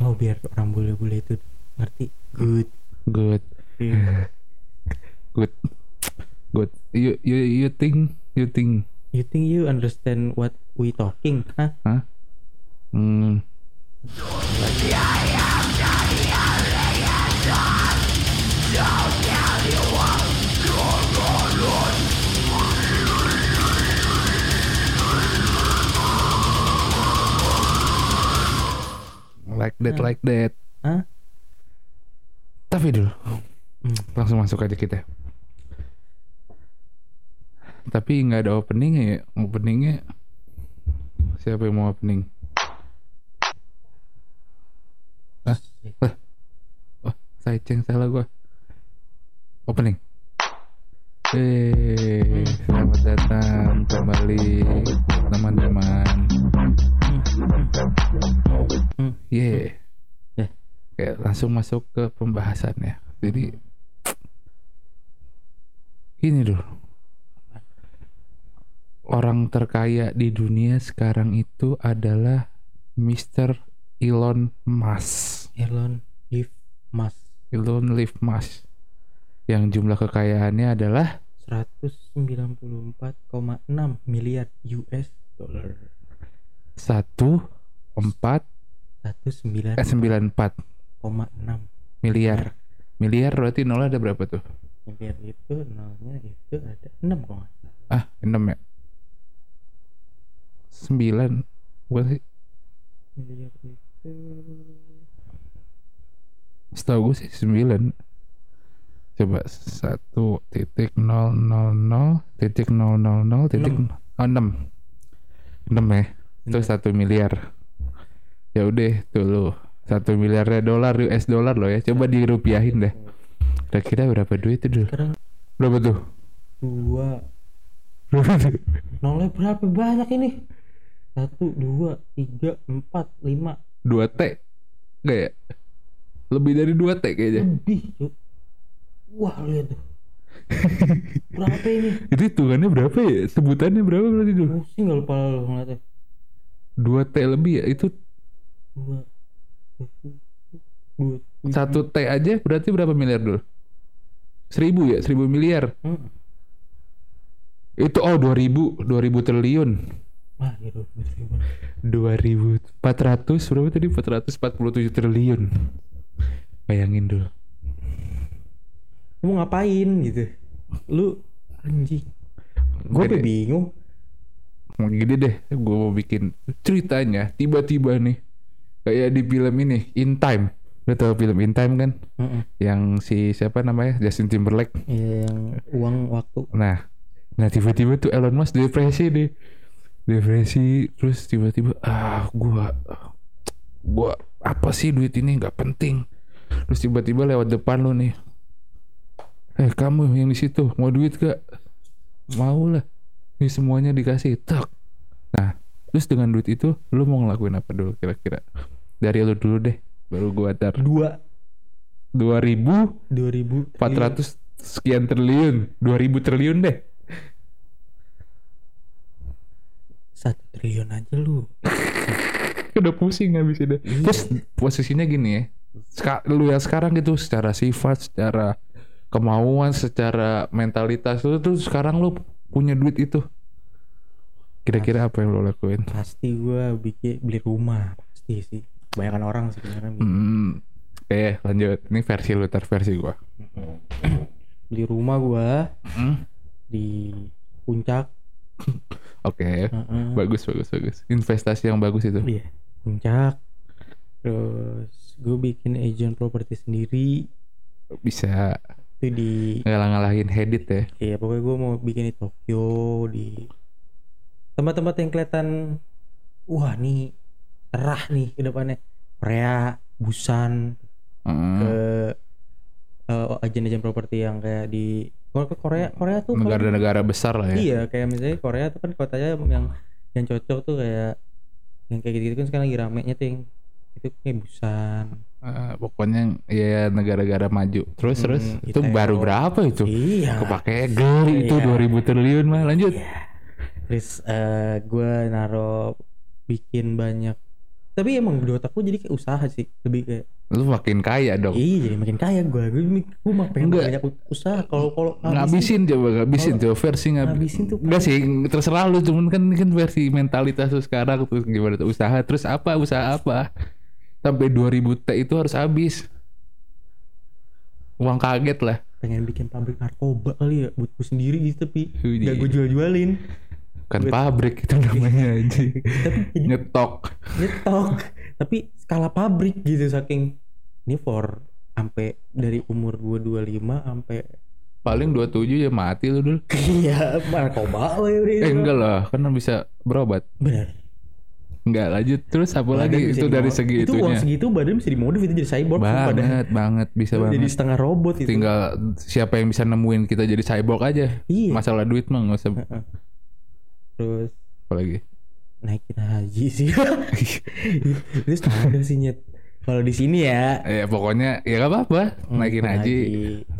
oh biar orang bule-bule itu ngerti. Good. Good. Iya. good. Good. You you you think you think. You think you understand what we talking hah Hah? Hmm. Like that, Hah? like that. Hah? Tapi dulu, Hmm. langsung masuk aja kita. Tapi nggak ada openingnya ya. Openingnya siapa yang mau opening? Hah? Lah. Oh, saya ceng salah gua. Opening. Eh, selamat datang kembali teman-teman. Hmm. Yeah. Ya. Oke, langsung masuk ke pembahasannya. Jadi gini dulu. Orang terkaya di dunia sekarang itu adalah Mr. Elon Musk. Elon if mas Elon Live Musk. Yang jumlah kekayaannya adalah 194,6 miliar US dollar 1 4 19,6 eh 94 miliar. Miliar berarti nol ada berapa tuh? miliar itu nolnya itu ada 6 kok nggak salah. Ah, 6 ya. 9 bukan sih? miliar itu Setahu gue sih 9 Coba 1 titik 0 0 0 titik 0 0 0 titik Enam. oh, 6 6 ya Itu. 1 miliar Ya udah tuh lu 1 miliarnya dolar US dollar loh ya Coba dirupiahin deh Kira-kira berapa duit itu dulu Berapa tuh? dua Berapa tuh? nolnya berapa banyak ini satu dua tiga empat lima 2 T Enggak ya? Lebih dari 2 T kayaknya lebih Cuk. wah lihat tuh berapa ini Itu hitungannya berapa ya? Sebutannya berapa berarti dulu? pusing gak lupa lu ngeliatnya 2 T lebih ya? Itu dua. Dua satu T aja berarti berapa miliar dulu? Seribu ya? Seribu miliar? Hmm. Itu oh 2000 2000 triliun. Ah gitu ribu 2400 berapa tadi? 447 triliun. Bayangin dulu lu mau ngapain gitu? Lu anjing. Gue bingung Mau gini deh Gue mau bikin ceritanya. Tiba-tiba nih Kayak di film ini In Time. Lo tau film In Time kan? Heeh. Yang si siapa namanya? Justin Timberlake. Ya, yang uang waktu. Nah, nah tiba-tiba tuh Elon Musk depresi deh, depresi terus tiba-tiba ah gua gua apa sih duit ini nggak penting. Terus tiba-tiba lewat depan lu nih, eh kamu yang di situ mau duit gak? Mau lah, ini semuanya dikasih tak. Nah, terus dengan duit itu lu mau ngelakuin apa dulu kira-kira? Dari lu dulu deh, baru gua tar. dua Dua ribu dua ribu empat ratus sekian triliun, dua ribu triliun deh. satu triliun aja lu udah pusing habis itu. Terus posisinya gini ya. Seka- lu yang sekarang gitu secara sifat, secara kemauan, secara mentalitas lu tuh sekarang lu punya duit itu. Kira-kira apa yang lu lakuin? pasti gue bikin beli rumah pasti sih kebanyakan orang sebenarnya. Hmm. Eh, lanjut. Ini versi lu tar versi gua. beli rumah gue Hmm. di puncak Oke. Heeh. Bagus, bagus, bagus. Investasi yang bagus itu. Iya, puncak. Terus gue bikin agent properti sendiri Bisa itu di ngalah-ngalahin Hedit ya. ya pokoknya gue mau bikin di Tokyo di tempat-tempat yang kelihatan wah nih cerah nih ke depannya Korea, Busan, Heeh. ke eh, agen-agen properti yang kayak di Korea Korea, Korea tuh Negara-negara besar lah ya. Iya, kayak misalnya Korea tuh kan kotanya yang yang cocok tuh kayak yang kayak gitu-gitu kan sekarang lagi ramenya tuh yang itu kayak Busan. Eh, pokoknya ya negara-negara maju. Terus Hmm, terus itu baru berapa itu? Iya. Kepake geli itu Iya. 2000 triliun mah lanjut. Iya. Terus eh gue naro bikin banyak tapi emang di otakku jadi kayak usaha sih lebih kayak Lu makin kaya dong. iya jadi makin kaya gue gue gue mah pengen Enggak. banyak usaha kalau kalau ngabisin coba ngabisin coba versi ngab ngabisin tuh Enggak sih terserah lu cuman kan ini kan versi mentalitas lu sekarang terus gimana tuh usaha terus apa usaha apa sampai 2000 T itu harus habis. Uang kaget lah. Pengen bikin pabrik narkoba kali ya buat gue sendiri gitu tapi Wih, gak gue jual jualin kan pabrik itu namanya aja nyetok nyetok tapi skala pabrik gitu saking ini for sampai dari umur gue 25 sampai paling 27 ya mati lu dulu iya narkoba we, udah eh enggak lah kan bisa berobat. Bener enggak lanjut. Terus apa Badan lagi itu dari dimodif. segi itu uang itunya segitu badan bisa dimodif itu jadi cyborg banget banget. Bisa jadi banget. setengah robot itu. Tinggal siapa yang bisa nemuin kita jadi cyborg aja. Iya. Masalah duit mah nggak usah. Terus? Apa lagi? Naikin haji sih. Itu standar sih nyet. Kalau di sini ya. Ya pokoknya ya gak apa-apa. Naikin haji.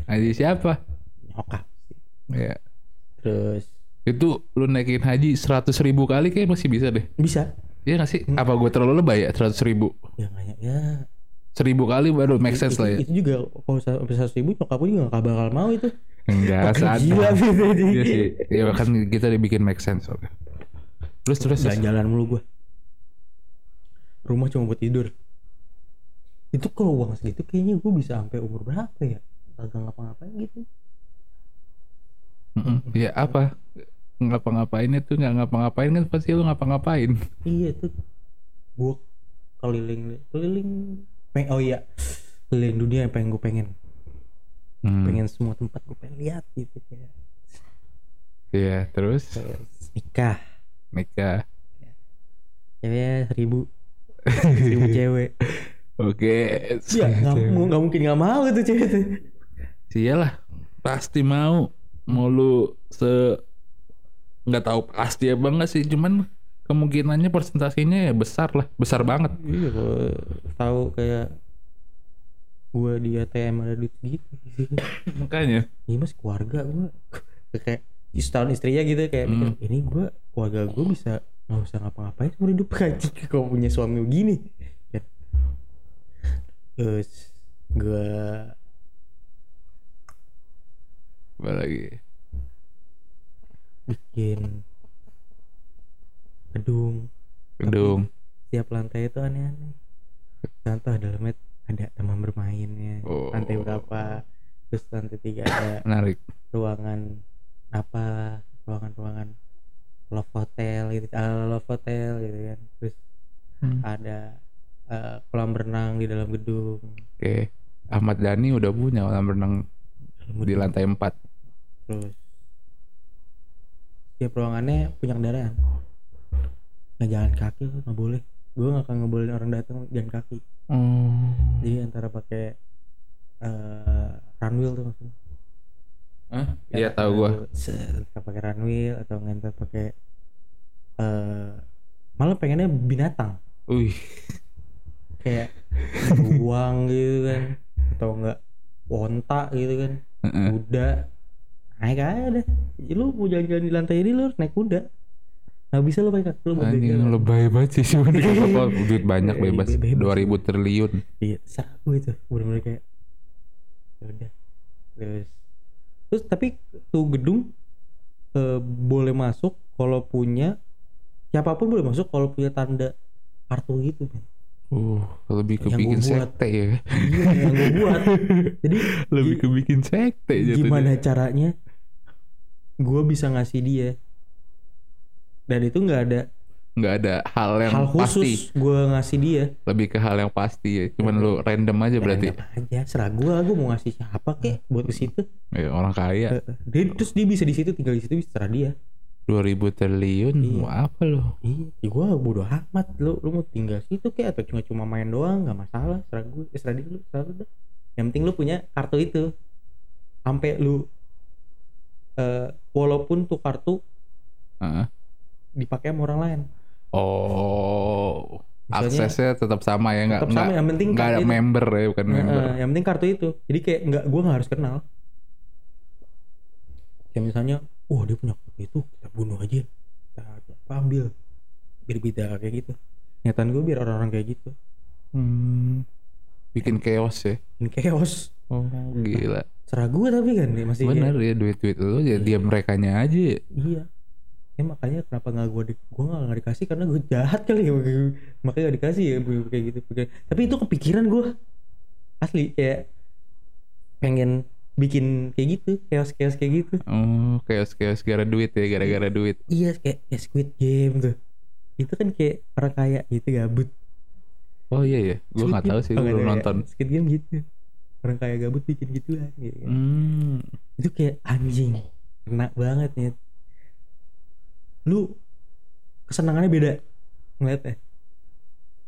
haji. Siapa? Nyokap ya terus? Itu lu naikin haji 100 ribu kali kayak masih bisa deh. Bisa Iya gak sih? Apa gue terlalu lebay ya? 100 ribu? Ya nggak ya. Seribu kali baru make sense itu, lah ya. itu juga kalau sampai seratus ribu nyokap gue juga gak bakal mau itu. Enggak saat gila gitu Iya sih. Ya kan kita dibikin make sense oke terus terus terus. jalan-jalan mulu gue rumah cuma buat tidur. Itu kalau uang segitu kayaknya gue bisa sampai umur berapa ya? Kagak ngapa-ngapain gitu. Mm-mm. ya apa ngapa-ngapain itu nggak ngapa-ngapain kan pasti lu ngapa-ngapain. Iya tuh gue keliling keliling peng oh iya keliling dunia yang pengen gue pengen. Hmm. pengen semua tempat gue pengen lihat gitu kayak Iya terus? Kayak nikah. Nikah. Ceweknya seribu. Seribu cewek. Oke Iya, nggak mu- nggak mungkin nggak mau tuh cewek. Tuh. Iyalah, pasti mau. Mau lu se nggak tahu pasti apa enggak sih, cuman kemungkinannya persentasenya ya besar lah, besar banget. Iya, kalau tahu kayak gue di ATM ada duit gitu. Makanya. Ini mas keluarga gue kayak setahun istrinya gitu kayak Hmm. mikir, ini gue keluarga gue bisa nggak usah ngapa-ngapain seumur hidup kaji kalau punya suami begini. Ya. Terus gue Apa lagi? Bikin gedung Gedung. tiap lantai itu aneh-aneh contoh dalamnya ada taman bermainnya Oh. lantai berapa terus lantai tiga ada Menarik. ruangan apa ruangan-ruangan love hotel gitu ala love hotel gitu kan terus Hmm. ada eh, kolam renang di dalam gedung Oke. Ahmad Dhani udah punya kolam renang di lantai 4. terus tiap ruangannya punya kendaraan nggak jalan kaki lu nggak boleh gue nggak akan ngebolehin orang datang jalan kaki Oh. jadi antara pakai eh runwheel tuh maksudnya Hah? Iya tahu gua. Set, entah pakai runwheel atau nggak pakai eh malah pengennya binatang Wih. kayak buang gitu kan atau enggak onta gitu kan Heeh. kuda naik aja deh Jadi lu mau jalan-jalan di lantai ini lu harus naik kuda nggak bisa lu pakai kaki lu mau Anjing lebay banget sih cuma apa duit banyak bebas. bebas. 2000 triliun. iya serah gue itu bener-bener kayak ya udah terus terus tapi tuh gedung eh, boleh masuk kalau punya siapa pun boleh masuk kalau punya tanda kartu gitu men. Uh, lebih Yang kebikin gua buat. sekte ya. iya yang gue buat jadi lebih gi- kebikin sekte jatuhnya. gimana caranya gue bisa ngasih dia. Dan itu nggak ada nggak ada hal yang hal pasti. khusus gue ngasih dia. Lebih ke hal yang pasti ya. Cuman lu random aja berarti. Random aja. Serah gue gue mau ngasih siapa kek buat ke situ? Ya, orang kaya. Eh, dia terus dia bisa di situ tinggal di situ bisa serah dia. 2000 triliun Iya. mau apa lu? Iya ya gue bodo amat. Lu lu mau tinggal situ kek atau cuma cuma main doang nggak masalah. Serah gue eh, serah dia lu serah lu dah. Yang penting lu punya kartu itu. Sampai lu eh walaupun tuh kartu Heeh. dipakai sama orang lain oh Misalnya- aksesnya tetap sama ya nggak tetap sama yang penting nggak ada itu. member ya bukan Nah, member yang penting kartu itu jadi kayak nggak gue nggak harus kenal kayak misalnya wah dia punya kartu itu kita bunuh aja kita apa, ambil biar beda kayak gitu niatan gue biar orang-orang kayak gitu Hmm. Bikin chaos ya. ini chaos Oh gila. Serah gue tapi kan dia masih Bener ya duit-duit lu ya dia mereka nya aja. Ya. iya. Ya makanya kenapa nggak gue di, gue nggak dikasih karena gue jahat kali ya makanya gak dikasih ya kayak gitu tapi itu kepikiran gue asli kayak pengen bikin kayak gitu chaos chaos kayak gitu. Oh chaos-chaos gara duit ya gara-gara duit. iya kayak, kayak Squid Game tuh. Itu kan kayak orang kaya gitu gabut. Oh iya ya, gue nggak tahu sih, Oh, gue nggak belum tahu ya? nonton. Squid Game gitu orang kaya gabut bikin gituan gitu kan. Hmm. itu kayak anjing kena banget nih lu kesenangannya beda ngeliatnya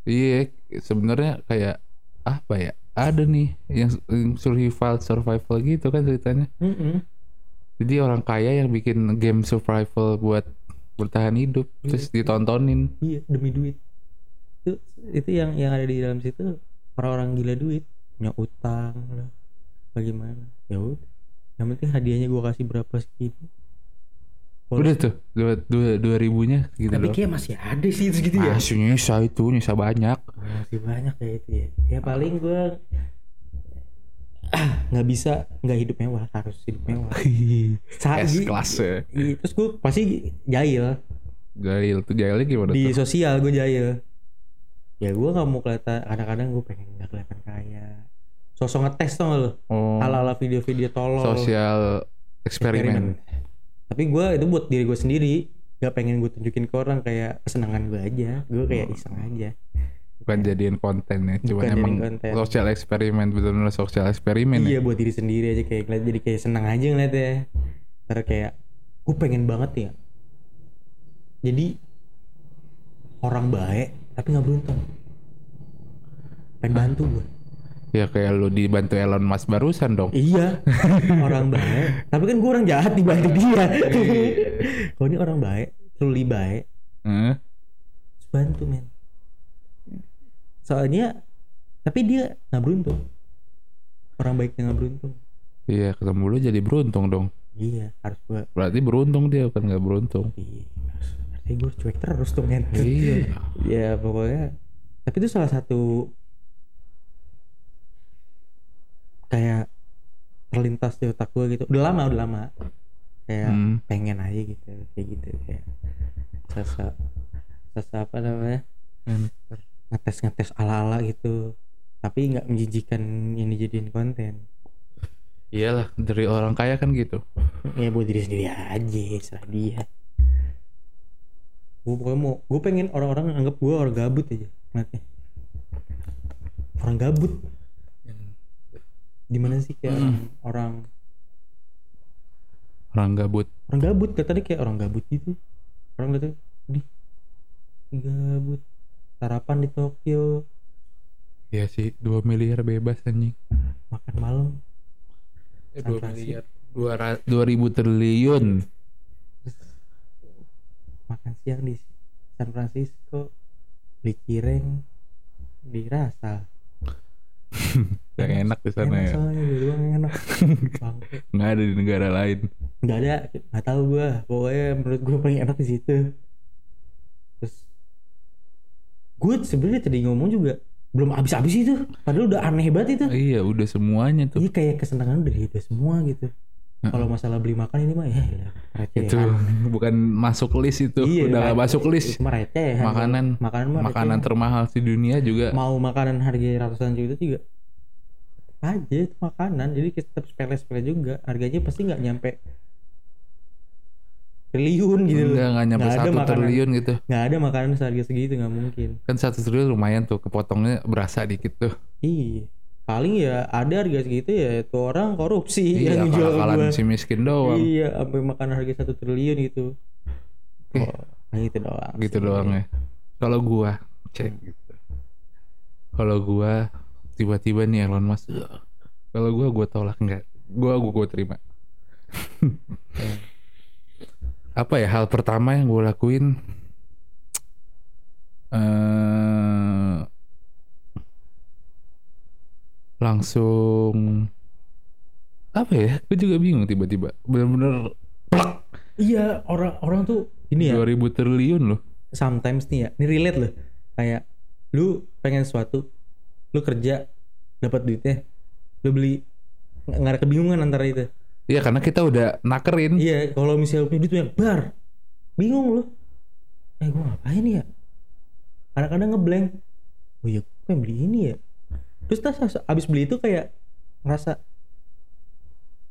Iya, sebenarnya kayak apa ya? Ada nih yang yang survival survival gitu kan ceritanya. Mm-mm. Jadi orang kaya yang bikin game survival buat bertahan hidup, terus ditontonin. iya demi duit itu itu yang yang ada di dalam situ orang-orang gila duit punya utang lah bagaimana ya udah yang penting hadiahnya gua kasih berapa Kalau- Udah tuh dua dua dua ribunya gitu tapi loh. kayak masih ada sih itu gitu ya Masih nyisa itu nyisa banyak. masih banyak kayak itu ya ya paling gua ah nggak bisa nggak hidup mewah harus hidup mewah S kelas ya. terus gue pasti jahil Jahil tuh jahilnya gimana di tuh? sosial gue jahil ya gue nggak mau kelihatan kadang-kadang gue pengen nggak kelihatan kaya. Sosok ngetes tau lo Oh, ala-ala video-video tolol. Sosial eksperimen. tapi gue itu buat diri gue sendiri. Gak pengen gue tunjukin ke orang kayak kesenangan gue aja. Gue kayak iseng aja. Bukan jadiin konten ya, cuma emang konten. sosial eksperimen benar-benar sosial eksperimen iya ya. buat diri sendiri aja kayak ngeliat jadi kayak senang aja ngeliatnya. Karena kayak gue pengen banget ya. Jadi orang baik tapi nggak beruntung. Pengen bantu gue Ya kayak lu dibantu Elon Musk barusan dong. iya. Orang baik. Tapi kan gue orang jahat dibantu dia. Kalau ini orang baik truly baik. Heeh. terus bantu men. Soalnya tapi dia nggak beruntung. Orang baiknya nggak beruntung. Iya, ketemu lu jadi beruntung dong. iya harus gue Berarti beruntung dia bukan nggak beruntung. iya berarti gue cuek terus tuh men. Iya. ya pokoknya. Tapi itu salah satu kayak terlintas di otak gue gitu. Udah lama udah lama. Kayak Hmm. pengen aja gitu kayak gitu kayak sasa sasa apa namanya? Ngetes ngetes ala ala gitu. Tapi nggak menjijikan yang dijadiin konten. Iyalah, dari orang kaya kan gitu. ya buat diri sendiri aja serah dia gue pokoknya mau gue pengen orang-orang anggap gue orang gabut aja ngeliatnya orang gabut gimana sih kayak Hmm. orang Orang gabut. orang gabut kata dia kayak orang gabut gitu orang lihat di gabut sarapan di Tokyo Iya sih, 2 miliar bebas anjing. makan malam Eh, San 2 Francisco. miliar. 2000 triliun. Makan siang di San Francisco beli cireng di rasa Yang enak di sana enak ya. soalnya doang yang enak. Nggak ada di negara lain. nggak ada nggak tahu gue pokoknya menurut gue paling enak di situ terus gue sebenarnya tadi ngomong juga belum habis-habis itu padahal udah aneh banget itu Iya, udah semuanya tuh. iya kayak kesenangan udah udah semua gitu kalau masalah beli makan ini mah ya ya. Itu bukan masuk list itu. Iya, udah kan. masuk list. itu mah recehan Makanan makanan mah makanan recehan. termahal di dunia juga. mau makanan harga ratusan juta juga aja itu makanan jadi kita tetap sepele-sepele juga harganya pasti nggak nyampe triliun gitu. Enggak, nggak nyampe ada satu makanan. triliun gitu. nggak ada makanan seharga segitu nggak mungkin Kan satu triliun lumayan tuh, kepotongnya berasa dikit tuh. iya paling ya ada harga segitu ya itu orang korupsi Iya, yang jual gua si miskin doang. iya sampai makan harga satu triliun gitu Eh. oh, nah gitu doang gitu sih. doang ya. Kalau gua cek gitu. Kalau gua tiba-tiba nih Elon Musk. Kalau gua gua tolak enggak. Gua gua, gua terima. Apa ya hal pertama yang gua lakuin? eh langsung apa ya? Gue juga bingung tiba-tiba. Bener-bener plak iya orang orang tuh ini ya. 2000 triliun loh. sometimes nih ya ini relate loh. Kayak lu pengen sesuatu lu kerja dapat duitnya lu beli nggak ada kebingungan antara itu. Iya karena kita udah nakerin. iya kalau misalnya punya duit banyak bar. Bingung lu. Eh gua ngapain ya? Kadang-kadang ngeblank. Oh iya gue pengen beli ini ya terus tas abis beli itu kayak ngerasa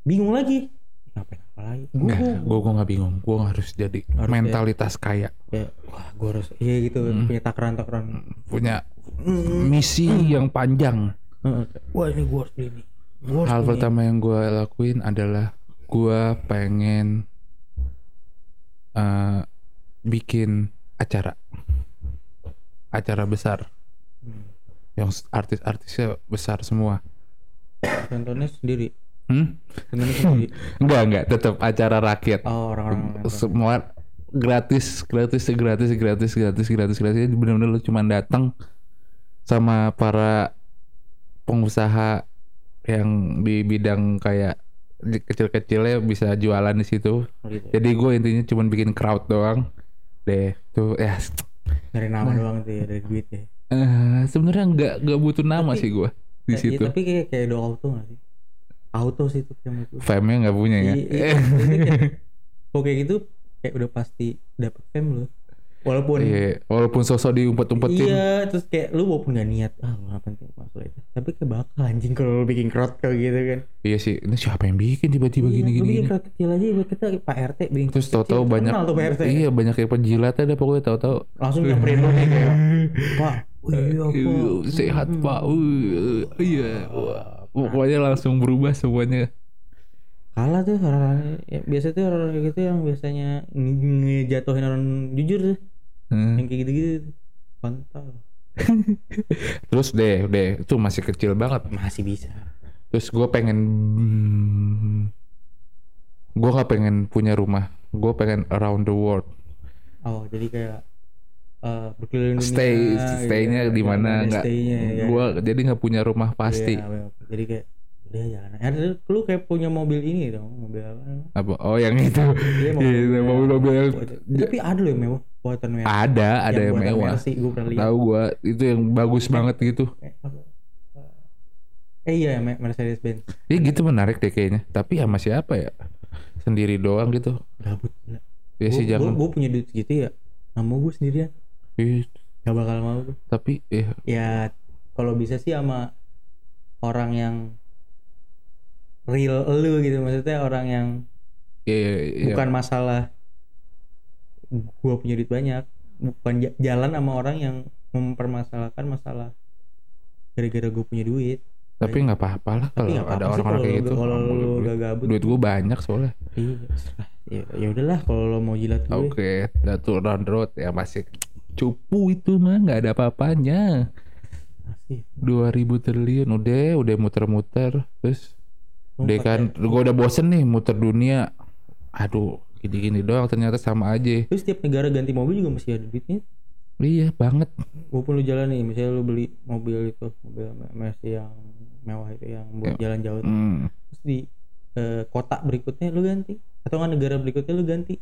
bingung lagi. Ngapain apa lagi? Gue gue nggak bingung. Gue harus jadi Harus mentalitas kaya, kayak wah gue harus iya gitu punya takaran takaran punya misi yang panjang. wah ini gue harus beli ini Gua harus Hal pertama yang gue lakuin adalah gue pengen eh, bikin acara, acara besar, Hmm. Yang artis-artisnya besar semua. contohnya sendiri? Hmm? contohnya sendiri? Enggak enggak, tetap acara rakyat. oh orang-orang semua gratis gratis gratis gratis gratis gratis gratis. Benar-benar lu cuma datang sama para pengusaha yang di bidang kayak kecil-kecilnya bisa jualan di situ. Gitu. Jadi gue intinya cuma bikin crowd doang. Deh tuh ya. Dari nama doang tuh ya dari duit ya eh, sebenarnya nggak nggak butuh nama Tapi- sih gue di Iya, situ. tapi kayak kayak do auto gak sih? Auto sih itu yang itu fame-nya nggak punya ya? Iya, iya. Itu kayak- kayak gitu kayak udah pasti dapet fame lu. Walaupun Iya, walaupun sosok diumpet-umpetin. Iya terus kayak lu walaupun gak niat ah gak penting masalah itu tapi kayak bakal anjing kalau lu bikin crowd kayak gitu kan. Iya sih. Ini siapa yang bikin tiba-tiba Iya, gini-gini lu bikin gini. crowd kecil aja buat kita Pak RT bikin terus tahu-tahu banyak Pak RT iya banyak kayak penjilat ada pokoknya tahu-tahu langsung nyamperin lu nih kayak Pak iya "Eh, Pak sehat pak. Uh, iya. Wah, pokoknya langsung berubah semuanya. Kalah tuh orang ya, biasa tuh orang kayak gitu yang biasanya nge- ngejatuhin orang jujur tuh. Hmm. yang kayak gitu-gitu kontol. Terus deh deh itu masih kecil banget. Masih bisa. Terus gue pengen gue gak pengen punya rumah. Gue pengen around the world. Oh jadi kayak eh berkeliling dunia. Stay gitu staynya ya. di mana? nggak ya. gue jadi nggak punya rumah pasti. Iya, bener. jadi kayak udah jalan ada lu kayak punya mobil ini dong mobil apa apa? Oh yang itu. Iya, Iya, mobil-mobil yang tapi ada loh yang mewah buatan mewah. Ada ada yang buatan mewah. Pernah lihat. Tahu gue itu yang bagus banget gitu. Eh, apa? eh iya Me- Mercedes Benz ya gitu menarik deh kayaknya. Tapi sama siapa ya? Sendiri doang gitu. Gabut ya sih jangan. gue punya duit segitu ya. Nggak mau gue sendirian Ih, gak bakal mau gue tapi ya ya kalau bisa sih sama orang yang real lu gitu. Maksudnya orang yang ya, ya, ya. bukan masalah gua punya duit banyak. Bukan ja- jalan sama orang yang mempermasalahkan masalah gara-gara gue punya duit. Tapi nggak apa-apa lah kalau nggak ada apa-apa sih orang-orang kayak gitu. kalau boleh- gak gabut duit gue banyak soalnya. Iya ya ya udahlah kalau lo mau jilat gue. Oke Datuk round road. Ya masih cupu itu mah nggak ada apa-apanya. 2000 triliun udah udah muter-muter. Terus udah kan gue udah bosen nih muter dunia. Aduh gini-gini doang ternyata sama aja. Terus setiap negara ganti mobil juga masih ada duitnya? Iya banget. Walaupun lu jalan nih misalnya lu beli mobil itu mobil Mercy yang mewah itu yang buat Ya. jalan jauh hmm. terus di eh, kota berikutnya lu ganti? Atau nggak negara berikutnya lu ganti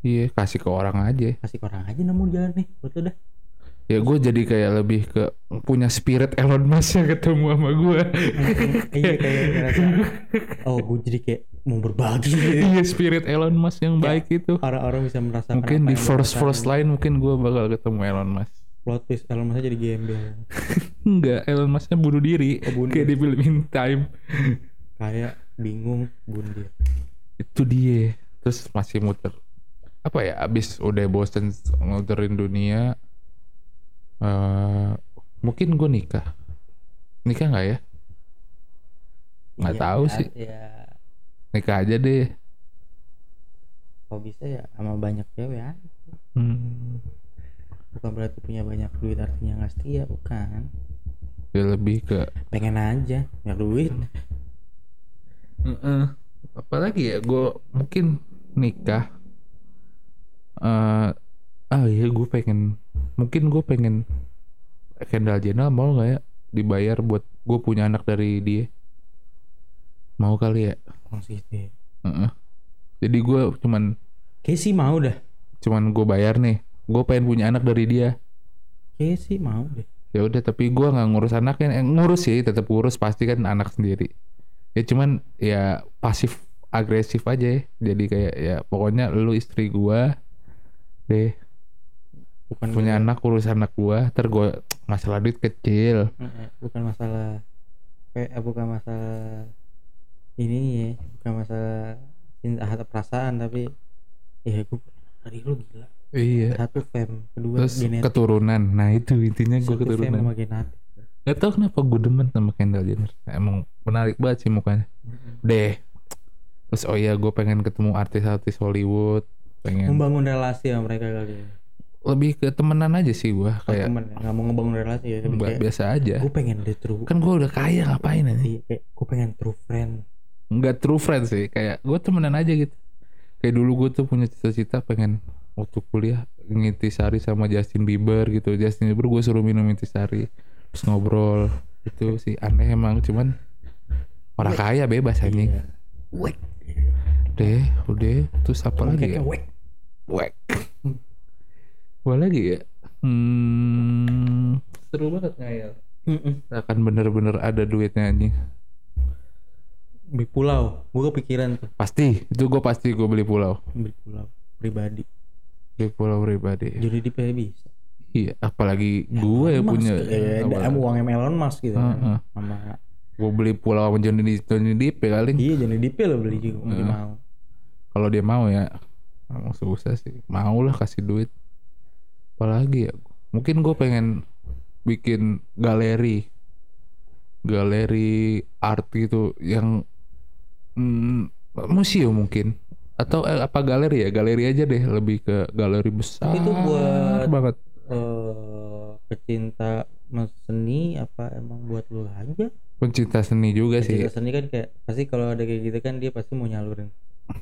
iya kasih ke orang aja. Kasih ke orang aja namun jalan nih buat lu dah. Ya gue jadi kayak lebih ke punya spirit Elon Musk yang ketemu sama gue iya kayak ngerasa oh gue jadi kayak mau berbagi. Iya spirit Elon Musk yang baik itu. orang-orang bisa merasakan mungkin di first first line mungkin gue bakal ketemu Elon Musk. Plot twist Elon Musk jadi gembel. Enggak Elon Musknya bunuh diri. Oh, bunuh kayak di film In Time. Kayak bingung bunuh diri. Itu dia. Terus masih muter apa ya abis udah bosen muterin dunia eh mungkin gue nikah. Nikah nggak ya? Nggak Iya, tahu ya, sih. ya nikah aja deh. Kalau bisa ya sama banyak cewek ya hmm, bukan berarti punya banyak duit artinya nggak setia bukan. Ya lebih ke pengen aja banyak duit. Heeh. apalagi ya gue mungkin nikah eh ah iya gue pengen mungkin gue pengen Kendall Jenner mau nggak ya dibayar buat gue punya anak dari dia? Mau kali ya? Gitu ya. Heeh. jadi gue cuman kayak sih mau dah. cuman gue bayar nih. Gue pengen punya anak dari dia. Kayaknya sih mau deh. ya udah tapi gua nggak ngurus anaknya eh, ngurus sih tetap ngurus pasti kan anak sendiri. Ya cuman ya pasif agresif aja ya. Jadi kayak ya pokoknya lu istri gua deh. Bukan punya anak urus anak gua ter gua masalah duit kecil. Bukan masalah. Kayak eh, bukan masalah ini ya. Bukan masalah cinta atau perasaan tapi ya gue dari lu gila. Iya. Satu fam kedua terus genetik. keturunan. Nah itu intinya gua satu keturunan. sama genetik. Gak tau kenapa gue demen sama Kendall Jenner. Emang menarik banget sih mukanya. Deh. Terus oh iya gue pengen ketemu artis-artis Hollywood Pengen. Membangun relasi sama mereka kali ya. Lebih ke temenan aja sih gue kayak Kayak temen ya nggak mau ngebangun relasi ya tapi kayak biasa aja. gue pengen deh true. Kan gue udah kaya ngapain aja? Iya, kayak gue pengen true friend. Nggak true friend sih Kayak gue temenan aja gitu. Kayak dulu gue tuh punya cita-cita pengen Waktu kuliah Ngintisari sama Justin Bieber gitu. Justin Bieber gue suruh minum intisari Terus ngobrol. Itu sih aneh emang Cuman Orang kaya bebas anjing. Iya. Deh, udah. Terus apa lagi ya? Kayak wek. Wek. Apa lagi ya? Hmm, seru banget ngayal. Mm-mm. Akan bener-bener ada duitnya anjing. Beli pulau gue kepikiran tuh Pasti, itu gue pasti gue beli pulau. beli pulau pribadi Beli pulau pribadi. jadi di bisa Iya, apalagi gue yang punya. Ya, ada uang Elon Musk gitu kan. Heeh. sama Gue beli pulau sama Johnny Depp, Johnny Depp ya kali. iya jadi DP lo beli juga mungkin Heeh. mau Kalau dia mau ya, mau susah sih. Mau lah kasih duit. Apalagi ya, mungkin gue pengen bikin galeri, galeri art gitu yang mm, museum mungkin. Atau eh, apa galeri ya? Galeri aja deh, lebih ke galeri besar. Itu buat- banget. eh pecinta seni apa emang buat lu aja Pencinta seni juga sih. pecinta seni kan kayak pasti kalau ada kayak gitu kan dia pasti mau nyalurin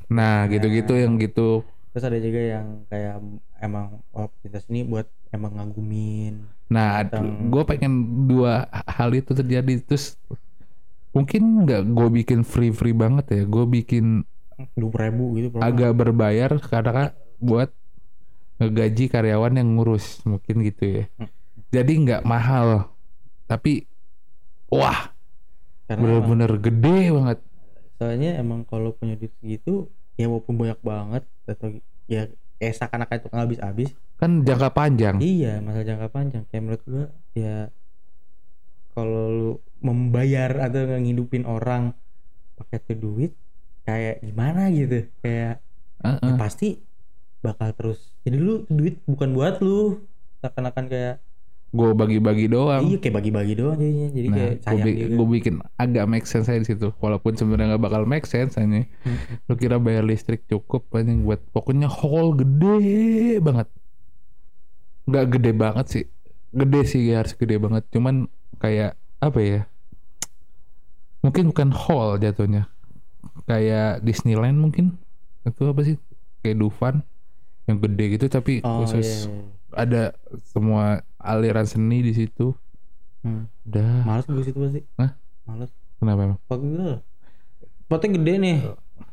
Nah, gitu-gitu yang gitu. terus ada juga yang kayak emang oh pecinta seni buat emang ngagumin Nah, Tentang- gue pengen dua hal itu terjadi terus mungkin nggak gue bikin free free banget ya. Gue bikin dua ribu gitu agak berbayar karena kan buat ngegaji karyawan yang ngurus mungkin gitu ya. Hmm. Jadi nggak mahal, tapi wah bener-bener gede banget. Soalnya emang kalau punya duit segitu ya walaupun banyak banget atau ya kayak seakan-akan itu nggak habis-habis. Kan jangka panjang. iya masalah jangka panjang. Kayak menurut gua ya kalau lu membayar atau ngehidupin orang pakai tuh duit kayak gimana gitu? Kayak ya Heeh. pasti bakal terus. Jadi lu duit bukan buat lu. Seakan-akan kayak Gue bagi-bagi doang. iya kayak bagi-bagi doang jadinya jadi Nah, kayak gue bikin agak make sense aja di situ. Walaupun sebenarnya nggak bakal make sense aja. Hmm. Lu kira bayar listrik cukup aja buat pokoknya hall gede banget. Nggak gede banget sih. Gede sih ya, harus gede banget. Cuman kayak apa ya? Mungkin bukan hall jatuhnya. Kayak Disneyland mungkin. Itu apa sih? Kayak Dufan yang gede gitu tapi oh khusus iya, iya. ada semua aliran seni di situ. Hmm. Udah. males gue situ pasti Hah? males Kenapa emang? Pak gue potnya gede nih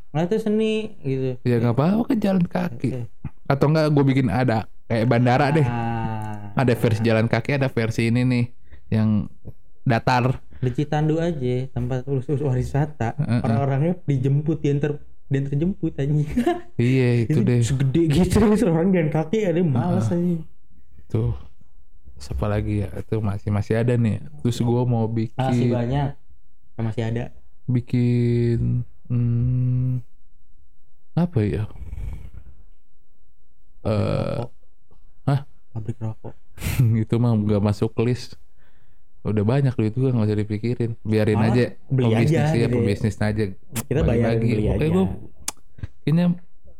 nah itu seni gitu Ya nggak apa-apa kan jalan kaki. Oke. Atau enggak gue bikin ada kayak bandara deh. Ah, Ada versi jalan kaki, ada versi ini nih yang datar. di Citandu aja tempat khusus wisata Heeh. orang-orangnya dijemput diantar diantar jemput aja Iya itu deh. segede gitu terus orang jalan kaki ada males aja Tuh. Terus apa lagi ya? Itu masih masih ada nih. Terus gue mau masih bikin banyak Ah, masih ada bikin hmm, apa ya? Eh Rokok. hah? pabrik rokok itu mah nggak masuk list. Udah banyak duit gue nggak usah dipikirin. Biarin Malah aja. beli pebisnis aja ya, gitu ya. pebisnis aja. kita bayar Bagi-bagi. beli aja gua kayaknya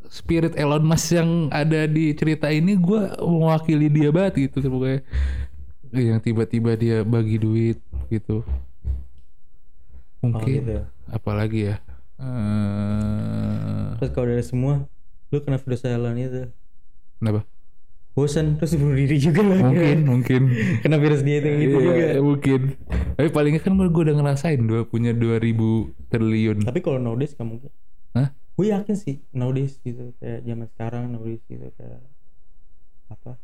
spirit Elon Musk yang ada di cerita ini gue mewakili dia banget gitu pokoknya. Yang tiba-tiba dia bagi duit gitu. Oh, mungkin gitu. apalagi ya. Eh, terus kalau dari semua lu kena virus Elon itu. Kenapa? Bosan terus bunuh diri juga lah. Mungkin mungkin. Kena virus dia itu gitu juga. Iya, mungkin. Tapi palingnya kan gue udah ngerasain dua punya 2000 triliun. Tapi kalau nowadays gak mungkin? Gue yakin sih nowadays gitu kayak zaman sekarang nowadays gitu kayak apa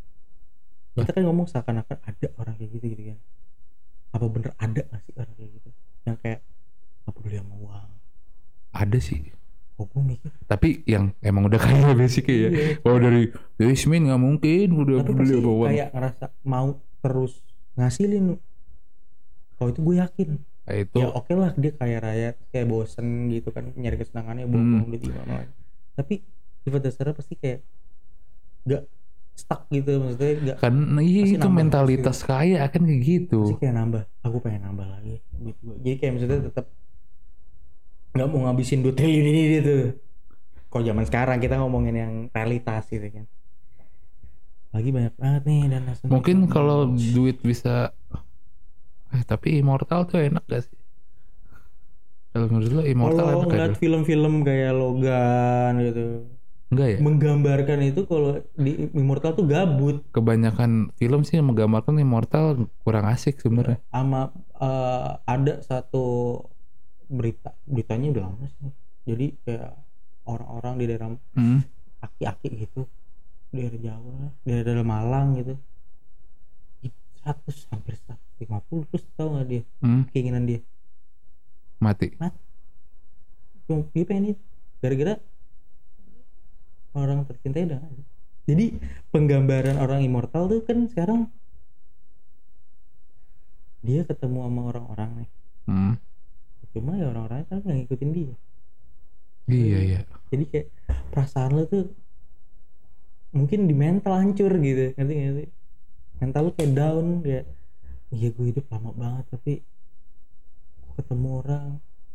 kita kan ngomong seakan-akan ada orang kayak gitu gitu kan. Apa bener ada gak sih orang kayak gitu? Yang kayak apa peduli sama uang ada sih. Kok gue mikir? Tapi yang emang udah kaya basic ya. Iya. kalau dari dari Ismin nggak mungkin udah tapi beli apa uang kayak ngerasa mau terus ngasilin. Kalau itu gue yakin itu. Ya oke lah dia kaya raya kayak bosen gitu kan nyari kesenangannya bohong duit gimana tapi sifat dasarnya pasti kayak gak stuck gitu maksudnya gak kan iya Pasti itu mentalitas kaya kan kayak gitu. Pasti kayak nambah aku pengen nambah lagi gue jadi kayak maksudnya tetap nggak mau ngabisin duit triliun ini gitu. Kalau zaman sekarang kita ngomongin yang realitas gitu kan. Lagi banyak banget nih dan mungkin kalau duit bisa eh tapi immortal tuh enak gak sih? Kalau menurut lo immortal kalau enak gak ngeliat film-film kayak Logan gitu. Enggak ya? Menggambarkan itu kalau di Immortal tuh gabut. Kebanyakan film sih yang menggambarkan immortal kurang asik sebenarnya. Sama eh, ada satu berita beritanya udah lama sih. Jadi kayak orang-orang di daerah Hmm. aki-aki gitu daerah Jawa daerah Malang gitu. Itu 100 hampir 150 terus tahu nggak dia? Hmm. keinginan dia. Mati? Cuma dia pengen itu. Gara-gara orang tercinta udah ada. jadi penggambaran orang immortal tuh kan sekarang dia ketemu sama orang-orang nih. Hmm. cuma ya orang-orangnya kan nggak ngikutin dia. Iya iya. Jadi kayak perasaan lo tuh mungkin di mental hancur gitu. Ngerti nggak sih mental lu kayak down kayak iya gue hidup lama banget tapi gua ketemu orang.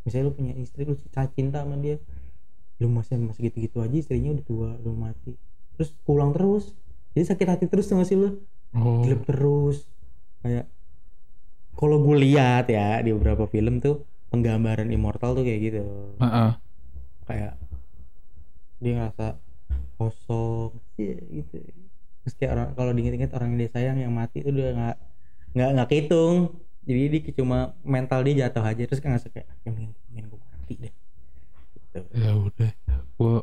Misalnya lu punya istri lu cinta sama dia lu masih masih gitu-gitu aja istrinya udah tua udah mati. Terus pulang terus jadi sakit hati terus tuh nggak sih lu. Oh. Terus. Kayak kalau gue lihat ya di beberapa film tuh penggambaran immortal tuh kayak gitu. Heeh. kayak dia ngerasa kosong iya gitu kayak orang kalau diinget-inget orang yang dia sayang yang mati itu udah nggak nggak nggak kehitung. Jadi dia cuma mental dia jatuh aja. Terus kan ngerasa kayak ya mending, mending gue mati deh. Gitu. ya udah gua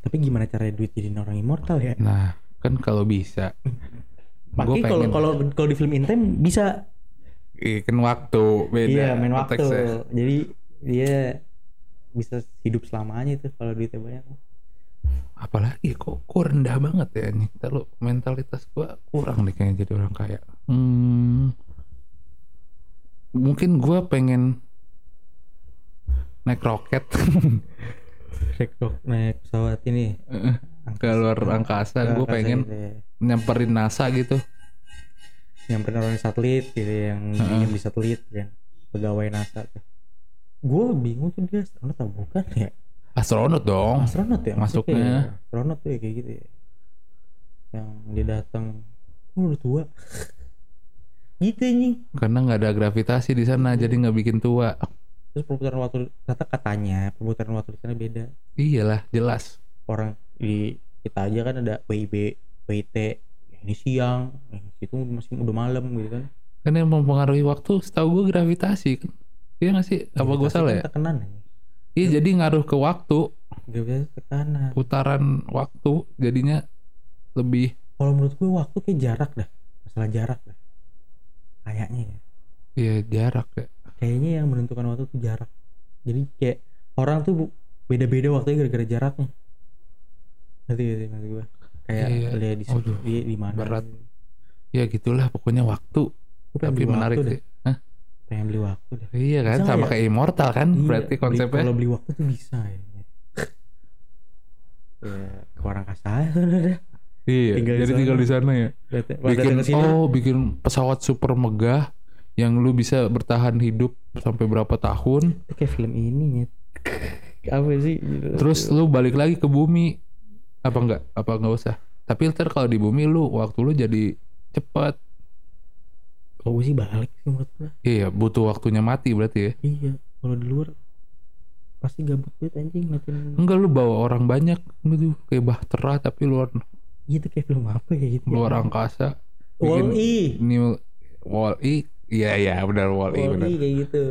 tapi gimana caranya duit jadi orang immortal ya? Nah kan kalau bisa Pasti kalau kalau kalau di film Intem bisa. Iya, kan waktu beda iya main waktu. jadi dia bisa hidup selamanya itu kalau duitnya banyak apalagi kok kok rendah banget ya nih kalau mentalitas gua kurang nih kayaknya jadi orang kaya. Hmm, mungkin gua pengen naik roket. Naik naik pesawat ini. Ke luar angkasa. Gue pengen gitu ya. nyamperin NASA gitu. Nyamperin orang satelit gitu yang ingin di satelit kan pegawai NASA tuh. Gue bingung tuh dia astronot atau bukan ya astronot dong. Astronot ya masuknya. ya. astronot tuh ya kayak gitu ya. Yang dia datang oh, udah tua. Gitu nih karena nggak ada gravitasi di sana jadi nggak bikin tua. Terus perputaran waktu kata katanya perputaran waktu di sana beda. Iyalah jelas. Orang di kita aja kan ada WIB WIT ini siang itu masih udah malam gitu kan. Kan yang mempengaruhi waktu setahu gue gravitasi kan. Iya nggak sih? Apa gue salah kan ya? tekanan ya iya jadi ngaruh ke waktu. Gravitasi tekanan putaran waktu jadinya lebih kalau menurut gue waktu kayak jarak dah. Masalah jarak dah. Kayaknya ya. Ya jarak ya. Kayaknya yang menentukan waktu tuh jarak. Jadi kayak orang tuh beda-beda waktunya gara-gara jaraknya. Gak sih maksud gue? Kayak Iya, iya. dia di dia di mana. berat. ya gitulah pokoknya waktu. Tapi menarik waktu sih. deh? Pengen beli waktu deh. Iya kan Bisa sama ya? kayak immortal kan Iya, berarti beli- konsepnya. kalau beli waktu tuh bisa ya. Ya ke orang kasa aja udah iya tinggal di jadi tinggal di sana. ya. Datang- bikin oh bikin pesawat super megah yang lu bisa bertahan hidup sampai berapa tahun. Itu kayak film ini ya apa sih? Gitu. terus lu balik lagi ke bumi. Apa enggak apa enggak usah? Tapi ntar kalau di bumi lu waktu lu jadi cepat kalau gue sih balik sih menurut gue iya butuh waktunya mati berarti ya? Iya kalau di luar pasti gabut banget anjing ngeliatin enggak lu bawa orang banyak gitu. Kayak bahtera tapi luar gitu kayak film apa kayak gitu luar angkasa. Wall E new wall e iya iya benar wall e Wall benar. E kayak gitu.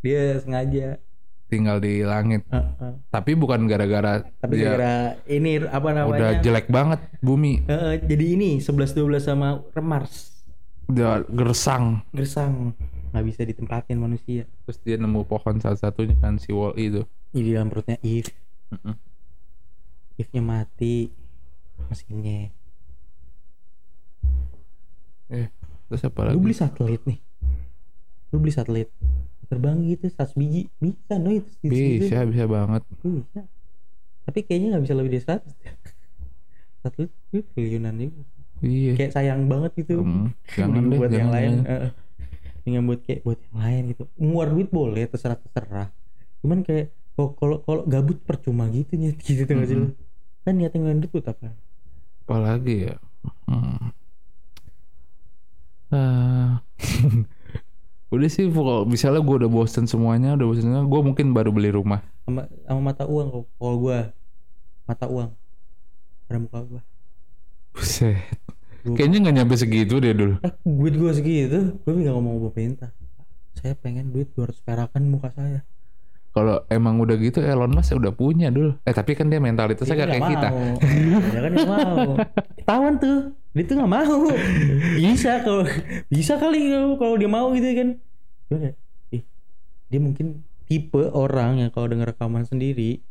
Dia sengaja. Tinggal di langit. Eh, eh. Tapi bukan gara-gara Tapi dia gara ini apa udah namanya? jelek banget bumi, Eh, eh, jadi ini 11 12 sama Mars. Udah gersang. Gersang nggak bisa ditempatin manusia. Terus dia nemu pohon salah satunya kan si Wall-E itu. Di dalam perutnya Eve. Mm-mm. Eve-nya mati mesinnya. Eh, terus apa lagi? Lu beli satelit nih. Lu beli satelit. Terbang gitu 100 biji bisa no itu. Bisa, bisa banget. Bisa. Tapi kayaknya nggak bisa lebih dari 100. Satelit itu triliunan juga. Iya. Kayak sayang banget gitu. Hmm, jangan deh, buat yang lain. eh, Dengan buat kayak buat yang lain gitu. Nguar duit boleh terserah terserah. Cuman kayak kalau kalau kalau gabut percuma gitu nyet gitu tuh sih lu? Kan niatnya ngeluarin duit buat apa? Apalagi ya. Hmm. Ah. udah sih kalau misalnya gue udah bosen semuanya, udah bosen semuanya, gue mungkin baru beli rumah. Sama sama mata uang kalau- kalau gua mata uang pada muka gua. Buset. Kayaknya nggak nyampe segitu deh dulu. Eh, duit gua segitu, gua nggak ngomong ke pemerintah. Saya pengen duit 200 perakan muka saya. Kalau emang udah gitu Elon Musk udah punya dulu. Eh tapi kan dia mentalitasnya gak kayak nggak kita. mau. Dia kan nggak mau. Tawan tuh, dia tuh nggak mau. Bisa kalau bisa kali kalau dia mau gitu kan. Ih, dia mungkin tipe orang yang kalau denger rekaman sendiri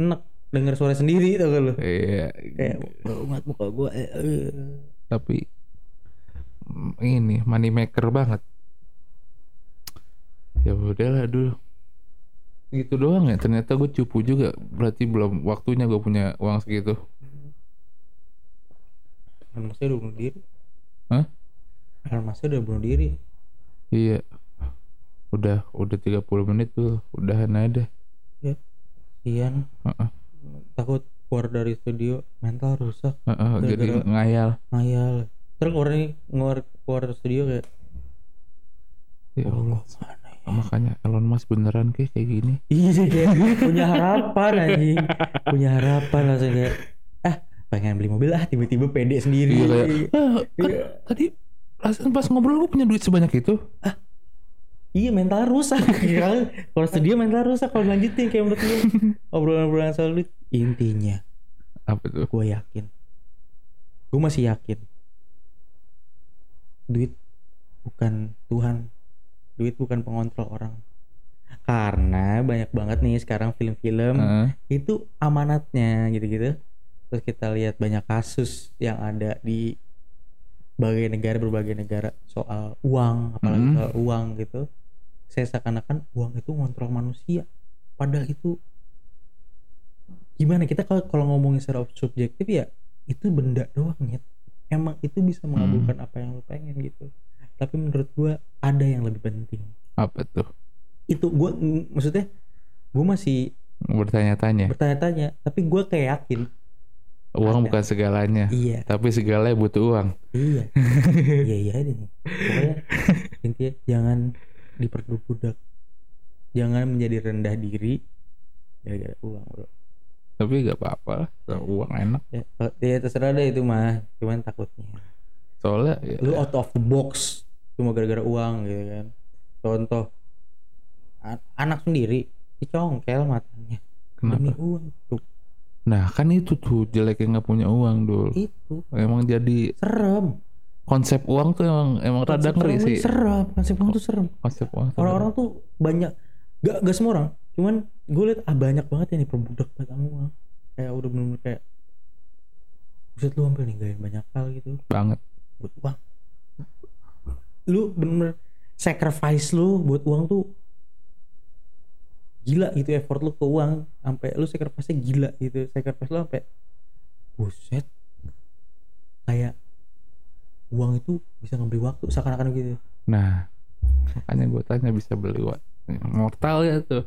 enak denger suara sendiri tau gak lu Iya. kayak umat muka gua eh, eh. Tapi ini money maker banget. Ya udahlah dulu. Gitu doang ya. Ternyata gue cupu juga. Berarti belum waktunya gue punya uang segitu. Musk udah bunuh diri Hah? Musk udah bunuh diri Iya. Udah udah 30 menit tuh. Udahan aja. ya Ian Heeh. takut keluar dari studio mental rusak Heeh, jadi Gara-gara- ngayal. ngayal terus keluar nih keluar keluar dari studio kayak Ya Allah. mana ya Makanya Elon Musk beneran kayak kayak gini. iya kayak punya harapan anjing punya harapan langsung kayak ah pengen beli mobil ah tiba-tiba pede sendiri Iya kayak "Ah, kan Iya. tadi pas, pas ngobrol gue punya duit sebanyak itu. iya mental rusak Iya, kalau studio mental rusak kalau lanjutin kayak menurut gue obrolan-obrolan soal duit intinya. Apa tuh? gue yakin. Gue masih yakin. Duit bukan Tuhan. Duit bukan pengontrol orang. Karena banyak banget nih sekarang film-film Heeh. itu amanatnya gitu-gitu. Terus kita lihat banyak kasus yang ada di berbagai negara berbagai negara. Soal uang apalagi Mhm. soal uang gitu. Saya seakan-akan uang itu ngontrol manusia. Padahal itu gimana? Kita kalau kalau ngomongin secara subjektif ya itu benda doang ya emang itu bisa mengabulkan apa yang lu pengen gitu. Tapi menurut gua ada yang lebih penting. Apa tuh? itu gua mm, maksudnya gua masih Bertanya-tanya. bertanya-tanya. Tapi gua kayak yakin Uang Ada. bukan segalanya. iya. Tapi segalanya butuh uang. iya. Iya iya nih. Pokoknya intinya jangan diperbudak jangan menjadi rendah diri. Gara-gara uang bro Tapi gak apa-apa lah. Uang enak. ya, ya terserah deh itu mah cuman takutnya Soalnya ya, lu out of the box cuma gara-gara uang gitu kan contoh an- anak sendiri dicongkel matanya demi kenapa? uang tuh Nah kan itu tuh jeleknya nggak punya uang dulu. itu Emang jadi serem konsep uang tuh emang emang rada Konsep ngeri serem sih. serem konsep uang tuh serem Konsep uang. orang-orang tuh banyak gak gak semua orang cuman gue liat ah banyak banget yang diperbudak banget sama uang kayak udah bener-bener kayak buset lu sampai ninggalin banyak hal gitu banget. buat uang lu bener-bener sacrifice lu buat uang tuh gila gitu effort lu ke uang sampai lu sacrifice gila gitu sacrifice lu sampai buset kayak uang itu bisa ngebeli waktu seakan-akan gitu Nah makanya gue tanya bisa beli uang. Mortal ya tuh.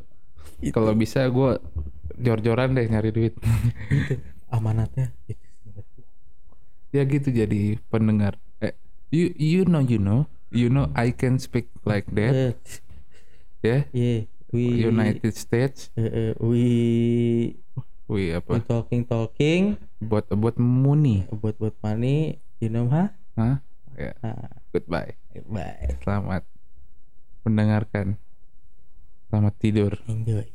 Kalau bisa gue jor-joran deh nyari duit. amanatnya ya gitu jadi pendengar. Eh, you you know you know you know I can speak like that ya. yeah, we United States. eh, we we apa? talking talking Buat buat money. buat buat money you know ha Hah? Ya. nah, Goodbye. bye Selamat mendengarkan. Selamat tidur. Enjoy.